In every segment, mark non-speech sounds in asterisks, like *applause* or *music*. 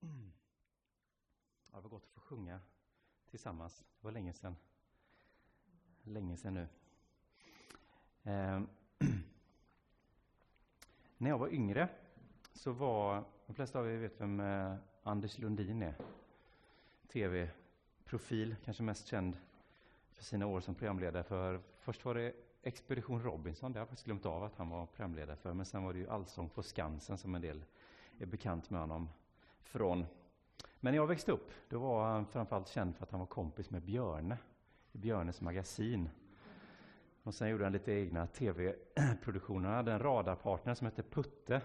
Ja, det var gott att få sjunga tillsammans. Det var länge sedan. Länge sedan nu. Eh, *clears throat* när jag var yngre så var, de flesta av er vet vem eh, Anders Lundin är. TV-profil, kanske mest känd för sina år som programledare för, först var det Expedition Robinson, det har jag faktiskt glömt av att han var programledare för, men sen var det ju Allsång på Skansen som en del är bekant med honom från. Men när jag växte upp, då var han framförallt känd för att han var kompis med Björne, i Björnes magasin. Och sen gjorde han lite egna tv-produktioner. Han hade en radarpartner som hette Putte.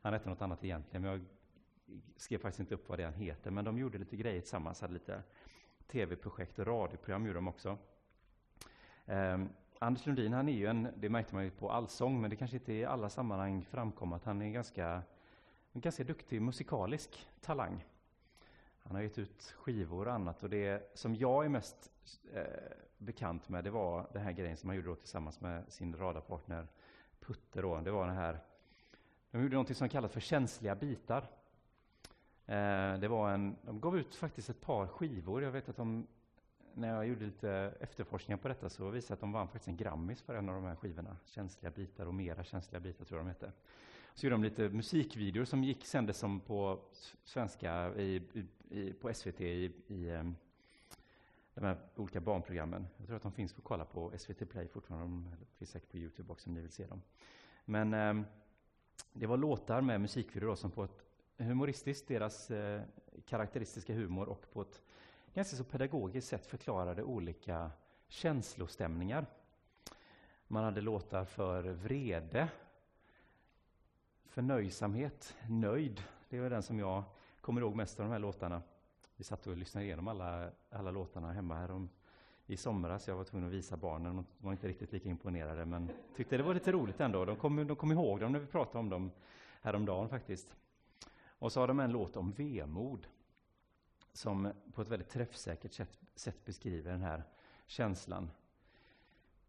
Han hette något annat egentligen, men jag skrev faktiskt inte upp vad det han heter. Men de gjorde lite grejer tillsammans, hade lite tv-projekt och radioprogram gjorde de också. Um, Anders Lundin, han är ju en, det märkte man ju på Allsång, men det kanske inte i alla sammanhang framkom att han är ganska, en ganska duktig musikalisk talang. Han har gett ut skivor och annat och det som jag är mest eh, bekant med, det var den här grejen som han gjorde tillsammans med sin radarpartner Putte. Då. Det var den här, de gjorde något som kallas för känsliga bitar. Eh, det var en, de gav ut faktiskt ett par skivor. Jag vet att de, när jag gjorde lite efterforskningar på detta så visade att de vann faktiskt en Grammis för en av de här skivorna. Känsliga bitar och mera känsliga bitar tror jag de hette. Så gjorde de lite musikvideor som gick sändes som på svenska i, i, på SVT i, i ehm, de här olika barnprogrammen. Jag tror att de finns att kolla på SVT Play fortfarande. De finns säkert på Youtube också om ni vill se dem. Men eh, det var låtar med musikvideor som på ett humoristiskt, deras eh, karaktäristiska humor och på ett ganska så pedagogiskt sätt förklarade olika känslostämningar. Man hade låtar för vrede, förnöjsamhet, nöjd. Det är den som jag kommer ihåg mest av de här låtarna. Vi satt och lyssnade igenom alla, alla låtarna hemma här om, i somras. Jag var tvungen att visa barnen. De var inte riktigt lika imponerade, men tyckte det var lite roligt ändå. De kom, de kom ihåg dem när vi pratade om dem häromdagen faktiskt. Och så har de en låt om vemod som på ett väldigt träffsäkert sätt, sätt beskriver den här känslan.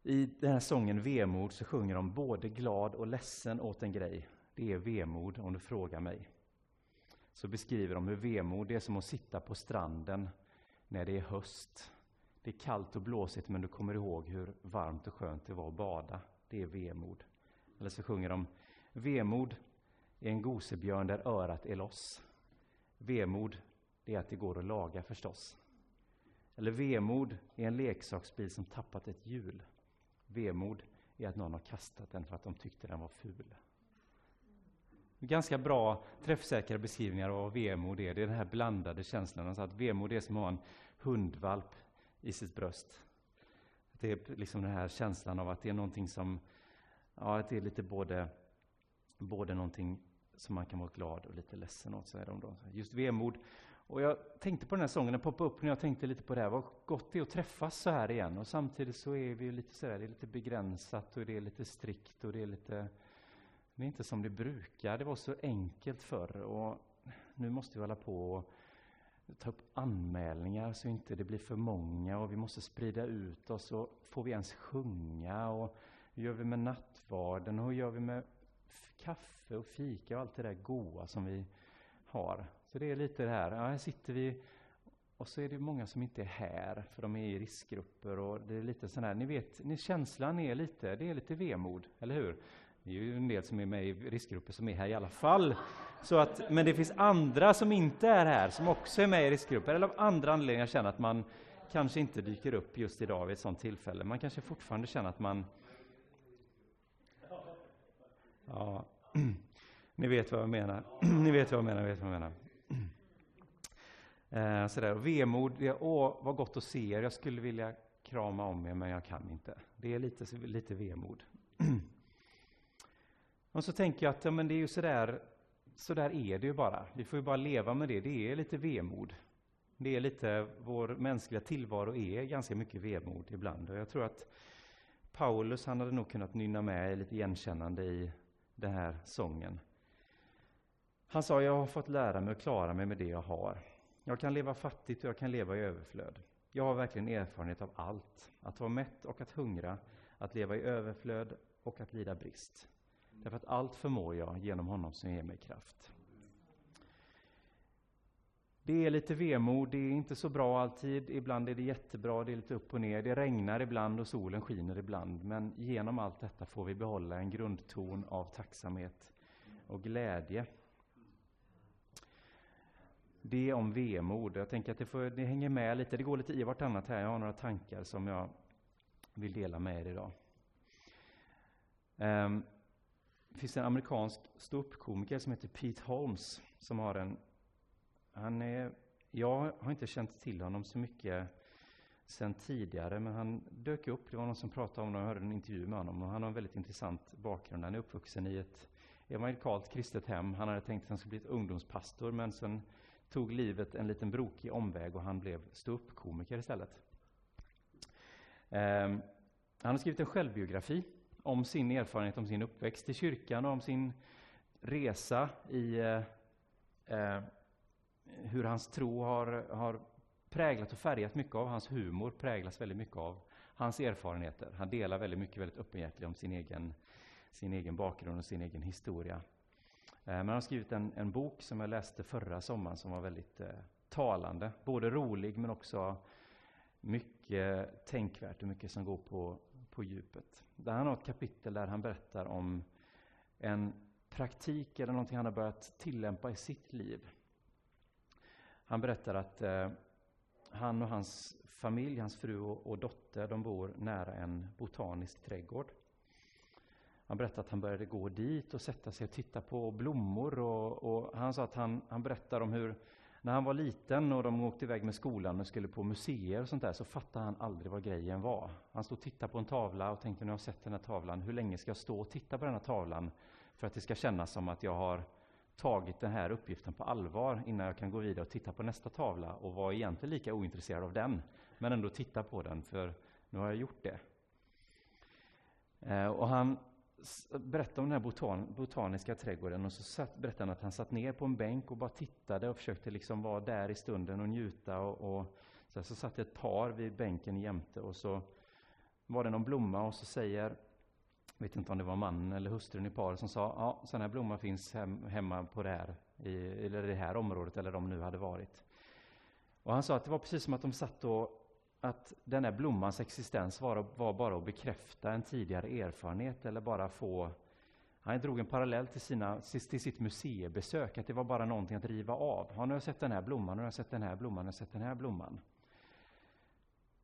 I den här sången Vemod så sjunger de både glad och ledsen åt en grej. Det är vemod om du frågar mig. Så beskriver de hur vemod det är som att sitta på stranden när det är höst. Det är kallt och blåsigt men du kommer ihåg hur varmt och skönt det var att bada. Det är vemod. Eller så sjunger de Vemod är en gosebjörn där örat är loss. Vemod det är att det går att laga förstås. Eller vemod är en leksaksbil som tappat ett hjul. Vemod är att någon har kastat den för att de tyckte den var ful. Ganska bra träffsäkra beskrivningar av vad vemod är. Det är den här blandade känslan. Alltså att vemod är som att ha en hundvalp i sitt bröst. Det är liksom den här känslan av att det är någonting som, ja, att det är lite både, både någonting som man kan vara glad och lite ledsen åt, säger de då. Just vemod. Och jag tänkte på den här sången, den poppade upp när jag tänkte lite på det här, vad gott det är att träffas så här igen. Och samtidigt så är vi lite så här, det är lite begränsat och det är lite strikt och det är lite, det är inte som det brukar. Det var så enkelt förr och nu måste vi hålla på och ta upp anmälningar så inte det blir för många och vi måste sprida ut oss och får vi ens sjunga och hur gör vi med nattvarden och hur gör vi med kaffe och fika och allt det där goa som vi har. Så det är lite det här, ja, här sitter vi och så är det många som inte är här för de är i riskgrupper och det är lite sån här, ni vet, ni, känslan är lite, det är lite vemod, eller hur? Det är ju en del som är med i riskgrupper som är här i alla fall. Så att, men det finns andra som inte är här, som också är med i riskgrupper, eller av andra anledningar känner att man kanske inte dyker upp just idag vid ett sådant tillfälle. Man kanske fortfarande känner att man... Ja, *clears throat* *clears throat* ni vet vad jag menar. Ni vet vad jag menar, vet vad jag menar. Eh, sådär. Vemod, det, åh vad gott att se er, jag skulle vilja krama om er men jag kan inte. Det är lite, lite vemod. *clears throat* Och så tänker jag att ja, men det är ju sådär, sådär är det ju bara. Vi får ju bara leva med det. Det är lite vemod. Det är lite, vår mänskliga tillvaro är ganska mycket vemod ibland. Och jag tror att Paulus, han hade nog kunnat nynna med lite igenkännande i den här sången. Han sa, jag har fått lära mig att klara mig med det jag har. Jag kan leva fattigt och jag kan leva i överflöd. Jag har verkligen erfarenhet av allt. Att vara mätt och att hungra, att leva i överflöd och att lida brist. Därför att allt förmår jag genom honom som ger mig kraft. det är lite vemod, det är inte så bra alltid, ibland är det jättebra, det är lite upp och ner, det regnar ibland och solen skiner ibland, men genom allt detta får vi behålla en grundton av tacksamhet och glädje. Det om vemod. Jag tänker att det, får, det hänger med lite, det går lite i vartannat här. Jag har några tankar som jag vill dela med er idag. Um, det finns en amerikansk ståuppkomiker som heter Pete Holmes som har en... Han är, jag har inte känt till honom så mycket sen tidigare, men han dök upp. Det var någon som pratade om honom, jag hörde en intervju med honom. Och han har en väldigt intressant bakgrund. Han är uppvuxen i ett evangelikalt kristet hem. Han hade tänkt att han skulle bli ett ungdomspastor, men sen tog livet en liten brokig omväg och han blev ståuppkomiker istället. Um, han har skrivit en självbiografi om sin erfarenhet, om sin uppväxt i kyrkan och om sin resa i eh, eh, hur hans tro har, har präglat och färgat mycket av hans humor, präglas väldigt mycket av hans erfarenheter. Han delar väldigt mycket, väldigt öppenhjärtigt om sin egen, sin egen bakgrund och sin egen historia. Eh, men han har skrivit en, en bok som jag läste förra sommaren som var väldigt eh, talande. Både rolig men också mycket tänkvärt och mycket som går på, på djupet. Där han har ett kapitel där han berättar om en praktik eller någonting han har börjat tillämpa i sitt liv. Han berättar att eh, han och hans familj, hans fru och, och, dotter, de bor nära en botanisk trädgård. Han berättar att han började gå dit och sätta sig och titta på blommor. Och, och han sa att han, han berättar om hur när han var liten och de åkte iväg med skolan och skulle på museer och sånt där så fattade han aldrig vad grejen var. Han stod och tittade på en tavla och tänkte, nu har jag sett den här tavlan, hur länge ska jag stå och titta på den här tavlan för att det ska kännas som att jag har tagit den här uppgiften på allvar innan jag kan gå vidare och titta på nästa tavla och vara egentligen lika ointresserad av den, men ändå titta på den, för nu har jag gjort det. Eh, och han berättade om den här botan, botaniska trädgården och så satt, berättade han att han satt ner på en bänk och bara tittade och försökte liksom vara där i stunden och njuta. Och, och så, så satt ett par vid bänken jämte och så var det någon blomma och så säger, jag vet inte om det var mannen eller hustrun i paret som sa, ja, sån här blomma finns hem, hemma på det här, i, eller det här området, eller de nu hade varit. Och han sa att det var precis som att de satt och att den här blommans existens var, var, bara att bekräfta en tidigare erfarenhet eller bara få... Han drog en parallell till, sina, till sitt museibesök, att det var bara någonting att riva av. Nu Har jag sett den här blomman, nu har jag sett den här blomman, nu har jag sett den här blomman.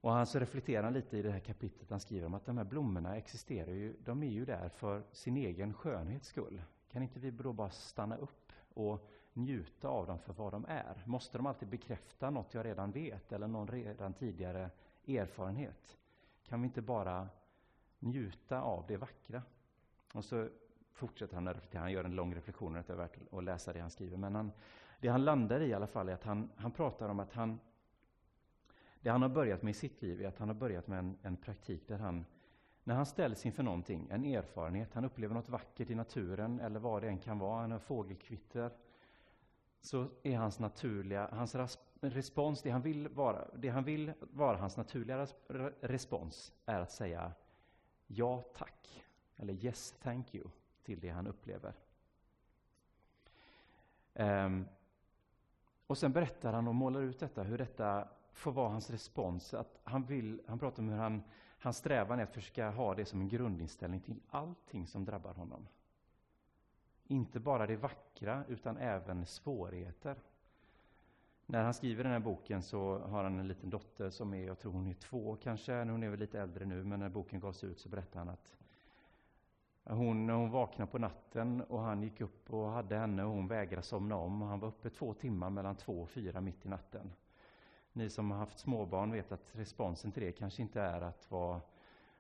Och han så reflekterar lite i det här kapitlet, han skriver om att de här blommorna existerar ju, de är ju där för sin egen skönhets skull. Kan inte vi då bara stanna upp och njuta av dem för vad de är? Måste de alltid bekräfta något jag redan vet eller någon redan tidigare erfarenhet? Kan vi inte bara njuta av det vackra? Och så fortsätter han reflektera, han gör en lång reflektion, det är värt att läsa det han skriver. Men han, det han landar i i alla fall är att han, han pratar om att han, det han har börjat med i sitt liv är att han har börjat med en, en praktik där han när han ställs inför någonting, en erfarenhet, han upplever något vackert i naturen eller vad det än kan vara, han hör fågelkvitter, så är hans naturliga, hans respons, det han vill vara, det han vill vara hans naturliga respons är att säga ja tack, eller yes thank you, till det han upplever. Um, och sen berättar han och målar ut detta, hur detta får vara hans respons. Att han, vill, han pratar om hur han, hans strävan är att försöka ha det som en grundinställning till allting som drabbar honom. Inte bara det vackra, utan även svårigheter. När han skriver den här boken så har han en liten dotter som är, jag tror hon är två kanske, hon är väl lite äldre nu, men när boken gavs ut så berättade han att hon, när hon vaknade på natten och han gick upp och hade henne och hon vägrade somna om. Han var uppe två timmar mellan två och fyra mitt i natten. Ni som har haft småbarn vet att responsen till det kanske inte är att vara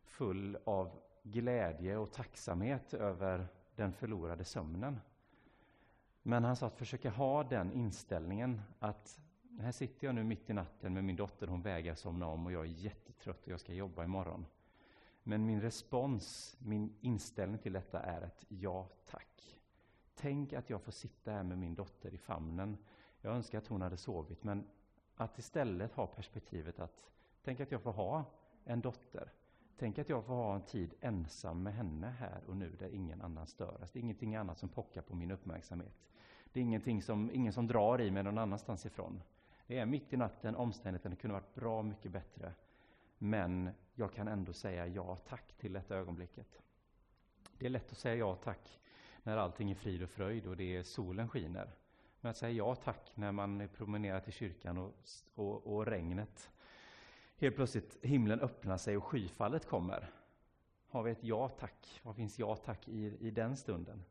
full av glädje och tacksamhet över den förlorade sömnen. Men han sa att försöka ha den inställningen att här sitter jag nu mitt i natten med min dotter, hon vägrar somna om och jag är jättetrött och jag ska jobba imorgon. Men min respons, min inställning till detta är ett ja tack. Tänk att jag får sitta här med min dotter i famnen. Jag önskar att hon hade sovit, men att istället ha perspektivet att tänk att jag får ha en dotter Tänk att jag får ha en tid ensam med henne här och nu där ingen annan störas. Det är ingenting annat som pockar på min uppmärksamhet. Det är ingenting som, ingen som drar i mig någon annanstans ifrån. Det är mitt i natten, omständigheterna kunde varit bra mycket bättre. Men jag kan ändå säga ja tack till detta ögonblicket. Det är lätt att säga ja tack när allting är frid och fröjd och det är solen skiner. Men att säga ja tack när man promenerar till kyrkan och, och, och regnet helt plötsligt himlen öppnar sig och skyfallet kommer. Har vi ett ja tack? Vad finns ja tack i, i den stunden?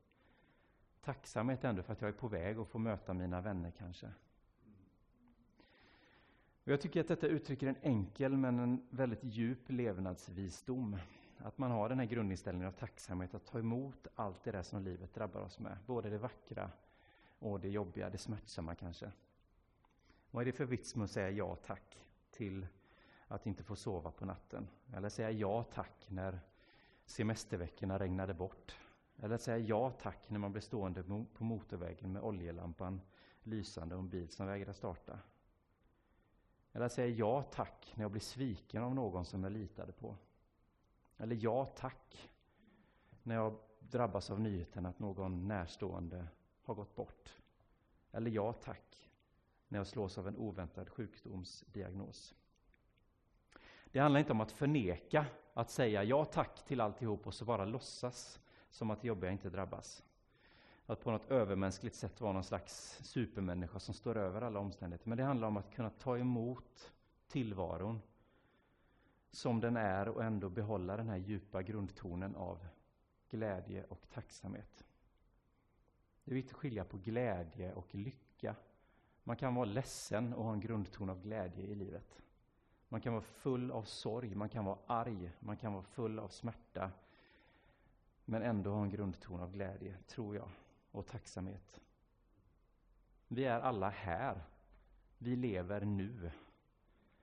Tacksamhet ändå för att jag är på väg att få möta mina vänner kanske. Jag tycker att detta uttrycker en enkel men en väldigt djup levnadsvisdom. Att man har den här grundinställningen av tacksamhet, att ta emot allt det där som livet drabbar oss med. Både det vackra och det jobbiga, det smärtsamma kanske. Vad är det för vits med att säga ja tack till att inte få sova på natten? Eller säga ja tack när semesterveckorna regnade bort? Eller säga ja tack när man blir stående på motorvägen med oljelampan lysande och en bil som vägrar starta? Eller säga ja tack när jag blir sviken av någon som jag litade på? Eller ja tack när jag drabbas av nyheten att någon närstående har gått bort. Eller ja tack när jag slås av en oväntad sjukdomsdiagnos. Det handlar inte om att förneka, att säga ja tack till alltihop och så bara låtsas som att det jobbiga inte drabbas. Att på något övermänskligt sätt vara någon slags supermänniska som står över alla omständigheter. Men det handlar om att kunna ta emot tillvaron som den är och ändå behålla den här djupa grundtonen av glädje och tacksamhet. Det är viktigt att skilja på glädje och lycka. Man kan vara ledsen och ha en grundton av glädje i livet. Man kan vara full av sorg, man kan vara arg, man kan vara full av smärta. Men ändå ha en grundton av glädje, tror jag, och tacksamhet. Vi är alla här. Vi lever nu.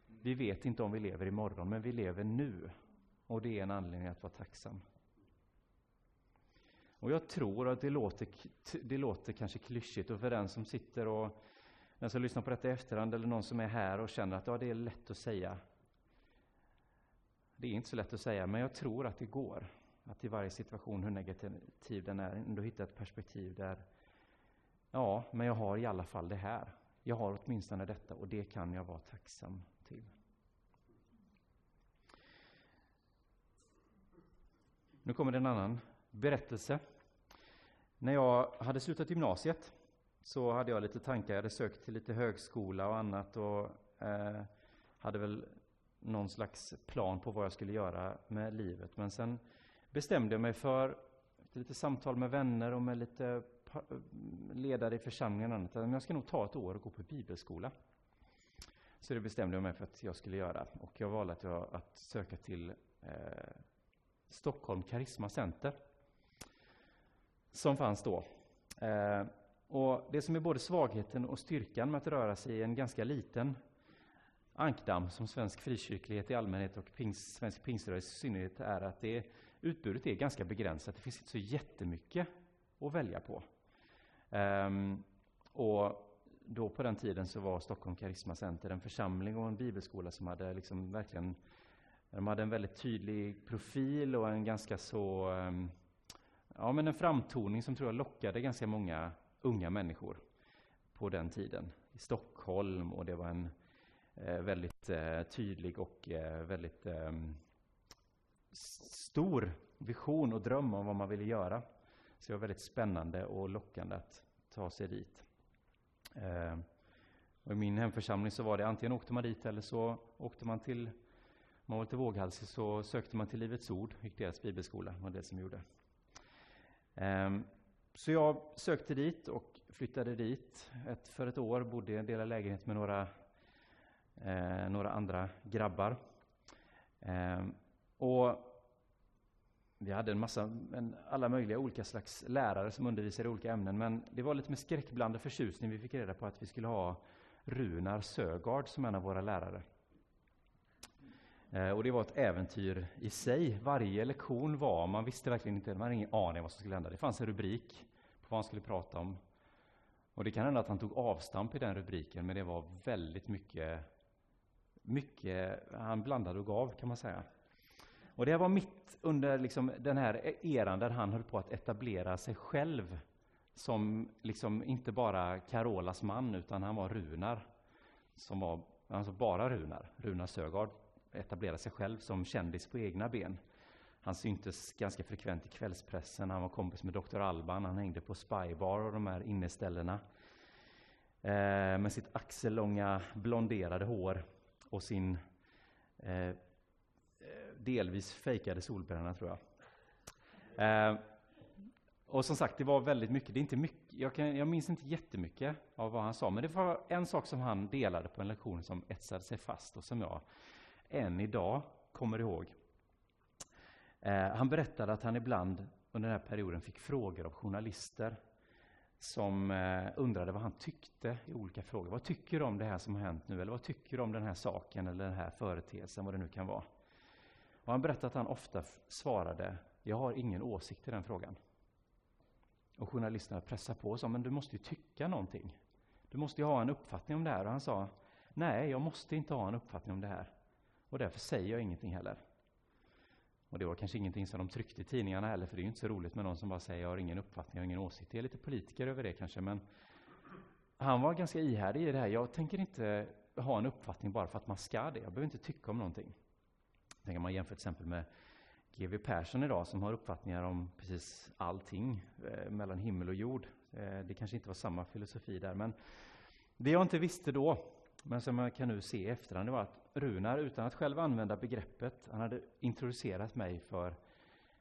Vi vet inte om vi lever imorgon, men vi lever nu. Och det är en anledning att vara tacksam. Och jag tror att det låter, det låter kanske klyschigt och för den som sitter och den som lyssnar på detta i efterhand eller någon som är här och känner att ja, det är lätt att säga. Det är inte så lätt att säga, men jag tror att det går. Att i varje situation, hur negativ den är, ändå hitta ett perspektiv där ja, men jag har i alla fall det här. Jag har åtminstone detta och det kan jag vara tacksam till. Nu kommer det en annan berättelse. När jag hade slutat gymnasiet så hade jag lite tankar. Jag hade sökt till lite högskola och annat och eh, hade väl någon slags plan på vad jag skulle göra med livet. Men sen bestämde jag mig för, efter lite samtal med vänner och med lite ledare i församlingen och annat, att jag ska nog ta ett år och gå på bibelskola. Så det bestämde jag mig för att jag skulle göra. Och jag valde att, jag, att söka till eh, Stockholm Karisma Center som fanns då. Eh, och det som är både svagheten och styrkan med att röra sig i en ganska liten ankdamm som svensk frikyrklighet i allmänhet och pings, svensk pingströrelse i synnerhet är att det, utbudet är ganska begränsat. Det finns inte så jättemycket att välja på. Um, och då på den tiden så var Stockholm Karisma Center en församling och en bibelskola som hade liksom verkligen de hade en väldigt tydlig profil och en ganska så um, ja, men en framtoning som tror jag lockade ganska många unga människor på den tiden i Stockholm och det var en eh, väldigt eh, tydlig och eh, väldigt ehm, stor vision och dröm om vad man ville göra. Så det var väldigt spännande och lockande att ta sig dit. Eh, och I min hemförsamling så var det antingen åkte man dit eller så åkte man till, om man var lite våghalsig så sökte man till Livets Ord, gick deras bibelskola, var det som gjorde. Ehm, så jag sökte dit och flyttade dit. Ett, för ett år bodde jag i en lägenhet med några, eh, några andra grabbar. Eh, och vi hade en massa, en, alla möjliga olika slags lärare som undervisade i olika ämnen, men det var lite med skräckblandad förtjusning vi fick reda på att vi skulle ha Runar Sögaard som en av våra lärare. Eh, och det var ett äventyr i sig. Varje lektion var, man visste verkligen inte, man hade ingen aning vad som skulle hända. Det fanns en rubrik på vad han skulle prata om. Och det kan hända att han tog avstamp i den rubriken, men det var väldigt mycket, mycket han blandade och gav kan man säga. Och det var mitt under liksom den här eran där han höll på att etablera sig själv som liksom inte bara Carolas man, utan han var Runar. som var alltså bara Runar. Runar Sögaard etablera sig själv som kändis på egna ben. Han syntes ganska frekvent i kvällspressen, han var kompis med Dr. Alban, han hängde på Spybar och de här inneställena. Eh, med sitt axellånga blonderade hår och sin eh, delvis fejkade solbränna, tror jag. Eh, och som sagt, det var väldigt mycket. Det är inte mycket jag, kan, jag minns inte jättemycket av vad han sa, men det var en sak som han delade på en lektion som etsade sig fast och som jag än idag kommer ihåg. Eh, han berättade att han ibland under den här perioden fick frågor av journalister som eh, undrade vad han tyckte i olika frågor. Vad tycker du om det här som har hänt nu? Eller vad tycker du om den här saken eller den här företeelsen, vad det nu kan vara? Och han berättade att han ofta svarade, jag har ingen åsikt i den frågan. Och journalisterna pressade på och sa, men du måste ju tycka någonting. Du måste ju ha en uppfattning om det här. Och han sa, nej, jag måste inte ha en uppfattning om det här. Och därför säger jag ingenting heller. Och det var kanske ingenting som de tryckte i tidningarna heller, för det är ju inte så roligt med någon som bara säger jag har ingen uppfattning, jag har ingen åsikt. Det är lite politiker över det kanske, men han var ganska ihärdig i det här. Jag tänker inte ha en uppfattning bara för att man ska det. Jag behöver inte tycka om någonting. Tänk om man jämför till exempel med GW Persson idag som har uppfattningar om precis allting eh, mellan himmel och jord. Eh, det kanske inte var samma filosofi där, men det jag inte visste då, men som jag kan nu se i efterhand, det var att Runar, utan att själv använda begreppet, han hade introducerat mig för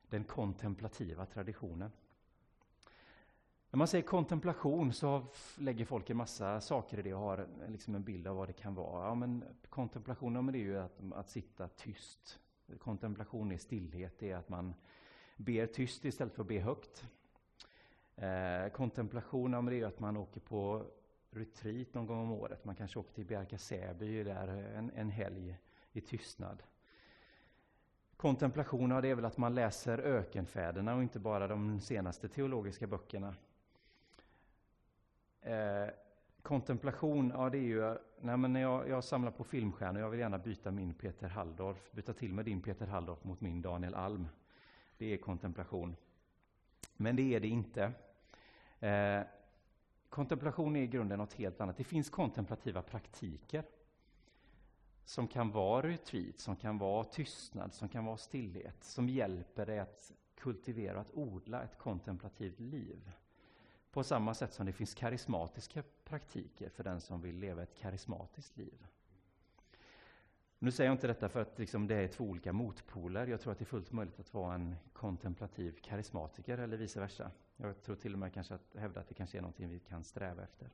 den kontemplativa traditionen. När man säger kontemplation så lägger folk en massa saker i det och har liksom en bild av vad det kan vara. Ja, men kontemplation ja, men det är ju att, att sitta tyst. Kontemplation är stillhet, det är att man ber tyst istället för att be högt. Eh, kontemplation ja, men det är att man åker på retreat någon gång om året. Man kanske åker till Bjärka Säby där en, en helg i tystnad. Kontemplation, ja, det är väl att man läser ökenfäderna och inte bara de senaste teologiska böckerna. Eh, kontemplation, ja det är ju, nej men jag, jag samlar på filmstjärnor, jag vill gärna byta min Peter Halldorf, byta till med din Peter Halldorf mot min Daniel Alm. Det är kontemplation. Men det är det inte. Eh, kontemplation är i grunden något helt annat. Det finns kontemplativa praktiker som kan vara retreat, som kan vara tystnad, som kan vara stillhet, som hjälper dig att kultivera, att odla ett kontemplativt liv. På samma sätt som det finns karismatiska praktiker för den som vill leva ett karismatiskt liv. Nu säger jag inte detta för att liksom det är två olika motpoler. Jag tror att det är fullt möjligt att vara en kontemplativ karismatiker eller vice versa. Jag tror till och med kanske att hävda att det kanske är någonting vi kan sträva efter.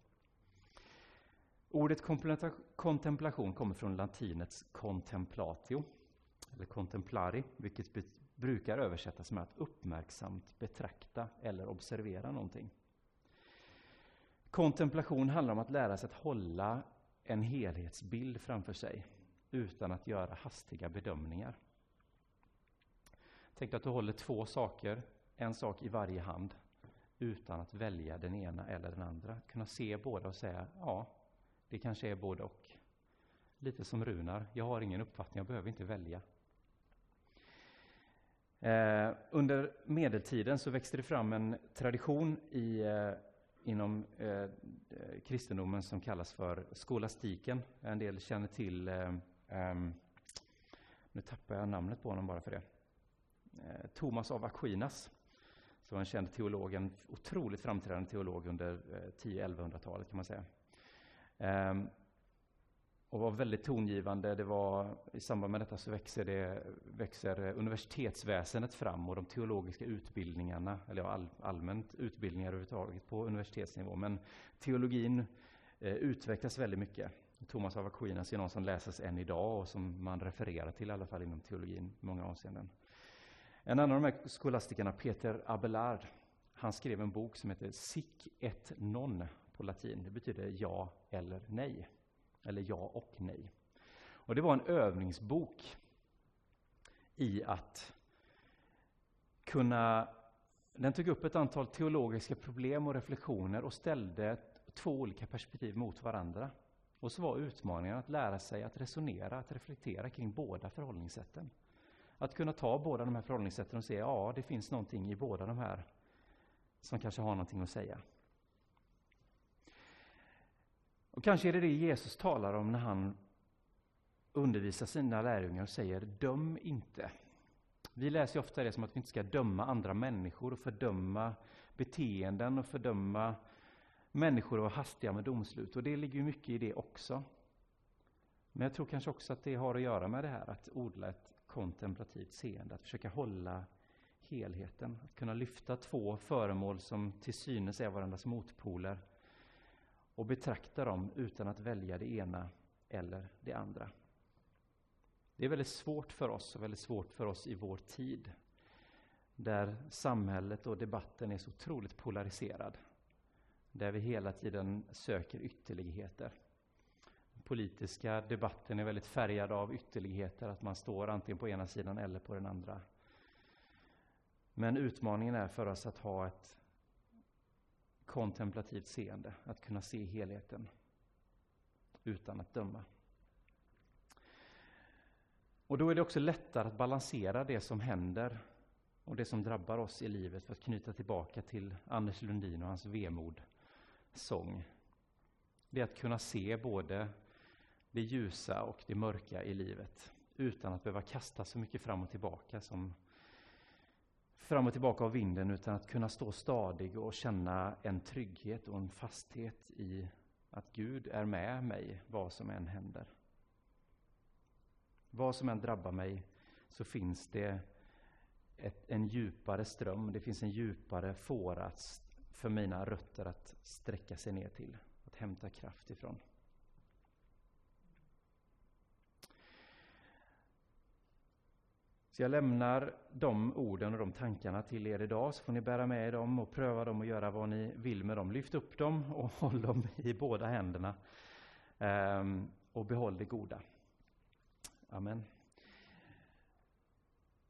Ordet kontemplation kommer från latinets contemplatio, eller contemplari, vilket brukar översättas med att uppmärksamt betrakta eller observera någonting. Kontemplation handlar om att lära sig att hålla en helhetsbild framför sig utan att göra hastiga bedömningar. Tänk att du håller två saker, en sak i varje hand, utan att välja den ena eller den andra. Kunna se båda och säga, ja, det kanske är både och. Lite som Runar, jag har ingen uppfattning, jag behöver inte välja. Eh, under medeltiden så växte det fram en tradition i eh, inom eh, kristendomen som kallas för skolastiken. En del känner till, eh, um, nu tappar jag namnet på honom bara för det, eh, Thomas av Aquinas, som var en känd teolog, en otroligt framträdande teolog under eh, 10-1100-talet kan man säga. Um, och var väldigt tongivande. Det var, I samband med detta så växer, det, växer universitetsväsendet fram och de teologiska utbildningarna, eller all, allmänt utbildningar överhuvudtaget på universitetsnivå. Men teologin eh, utvecklas väldigt mycket. Thomas av Aquinas är någon som läses än idag och som man refererar till i alla fall inom teologin i många avseenden. En annan av de här skolastikerna, Peter Abelard, han skrev en bok som heter Sic et non på latin. Det betyder ja eller nej eller ja och nej. Och det var en övningsbok i att kunna... Den tog upp ett antal teologiska problem och reflektioner och ställde två olika perspektiv mot varandra. Och så var utmaningen att lära sig att resonera, att reflektera kring båda förhållningssätten. Att kunna ta båda de här förhållningssätten och se, ja, det finns någonting i båda de här som kanske har någonting att säga. Och kanske är det det Jesus talar om när han undervisar sina lärjungar och säger döm inte. Vi läser ofta det som att vi inte ska döma andra människor och fördöma beteenden och fördöma människor var vara hastiga med domslut. Och det ligger ju mycket i det också. Men jag tror kanske också att det har att göra med det här att odla ett kontemplativt seende, att försöka hålla helheten, att kunna lyfta två föremål som till synes är varandras motpoler och betrakta dem utan att välja det ena eller det andra. Det är väldigt svårt för oss och väldigt svårt för oss i vår tid där samhället och debatten är så otroligt polariserad. Där vi hela tiden söker ytterligheter. Den politiska debatten är väldigt färgad av ytterligheter, att man står antingen på ena sidan eller på den andra. Men utmaningen är för oss att ha ett kontemplativt seende, att kunna se helheten utan att döma. Och då är det också lättare att balansera det som händer och det som drabbar oss i livet, för att knyta tillbaka till Anders Lundin och hans vemod sång. Det är att kunna se både det ljusa och det mörka i livet, utan att behöva kasta så mycket fram och tillbaka som fram och tillbaka av vinden, utan att kunna stå stadig och känna en trygghet och en fasthet i att Gud är med mig, vad som än händer. Vad som än drabbar mig så finns det ett, en djupare ström, det finns en djupare fåra för mina rötter att sträcka sig ner till, att hämta kraft ifrån. Så jag lämnar de orden och de tankarna till er idag, så får ni bära med er dem och pröva dem och göra vad ni vill med dem. Lyft upp dem och *laughs* håll dem i båda händerna. Ehm, och behåll det goda. Amen.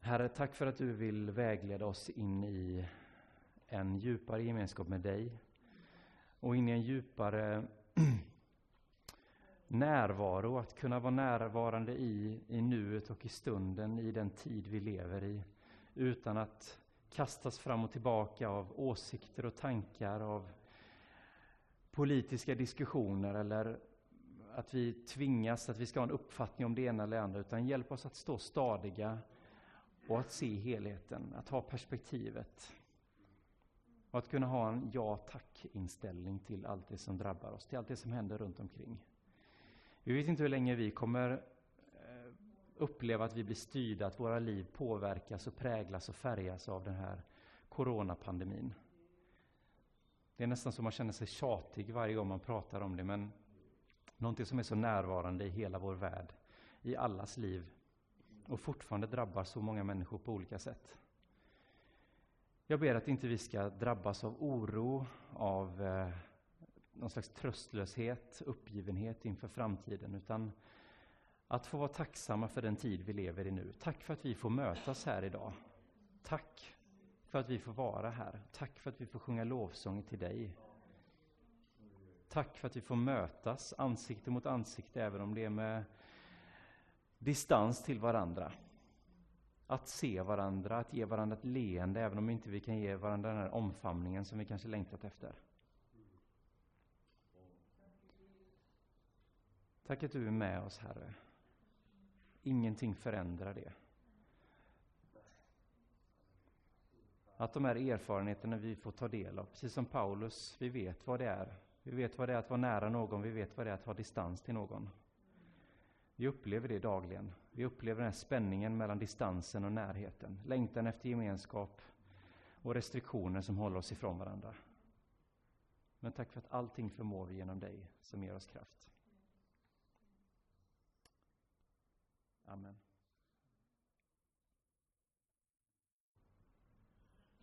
Herre, tack för att du vill vägleda oss in i en djupare gemenskap med dig och in i en djupare *clears throat* närvaro, att kunna vara närvarande i, i nuet och i stunden, i den tid vi lever i, utan att kastas fram och tillbaka av åsikter och tankar, av politiska diskussioner eller att vi tvingas att vi ska ha en uppfattning om det ena eller andra, utan hjälp oss att stå stadiga och att se helheten, att ha perspektivet. Och att kunna ha en ja tack-inställning till allt det som drabbar oss, till allt det som händer runt omkring. Vi vet inte hur länge vi kommer eh, uppleva att vi blir styrda, att våra liv påverkas och präglas och färgas av den här coronapandemin. Det är nästan som man känner sig tjatig varje gång man pratar om det, men någonting som är så närvarande i hela vår värld, i allas liv, och fortfarande drabbar så många människor på olika sätt. Jag ber att inte vi ska drabbas av oro, av eh, någon slags tröstlöshet, uppgivenhet inför framtiden, utan att få vara tacksamma för den tid vi lever i nu. Tack för att vi får mötas här idag. Tack för att vi får vara här. Tack för att vi får sjunga lovsånger till dig. Tack för att vi får mötas ansikte mot ansikte, även om det är med distans till varandra. Att se varandra, att ge varandra ett leende, även om inte vi kan ge varandra den här omfamningen som vi kanske längtat efter. Tack att du är med oss, Herre. Ingenting förändrar det. Att de här erfarenheterna vi får ta del av, precis som Paulus, vi vet vad det är. Vi vet vad det är att vara nära någon, vi vet vad det är att ha distans till någon. Vi upplever det dagligen. Vi upplever den här spänningen mellan distansen och närheten, längtan efter gemenskap och restriktioner som håller oss ifrån varandra. Men tack för att allting förmår vi genom dig som ger oss kraft. Amen.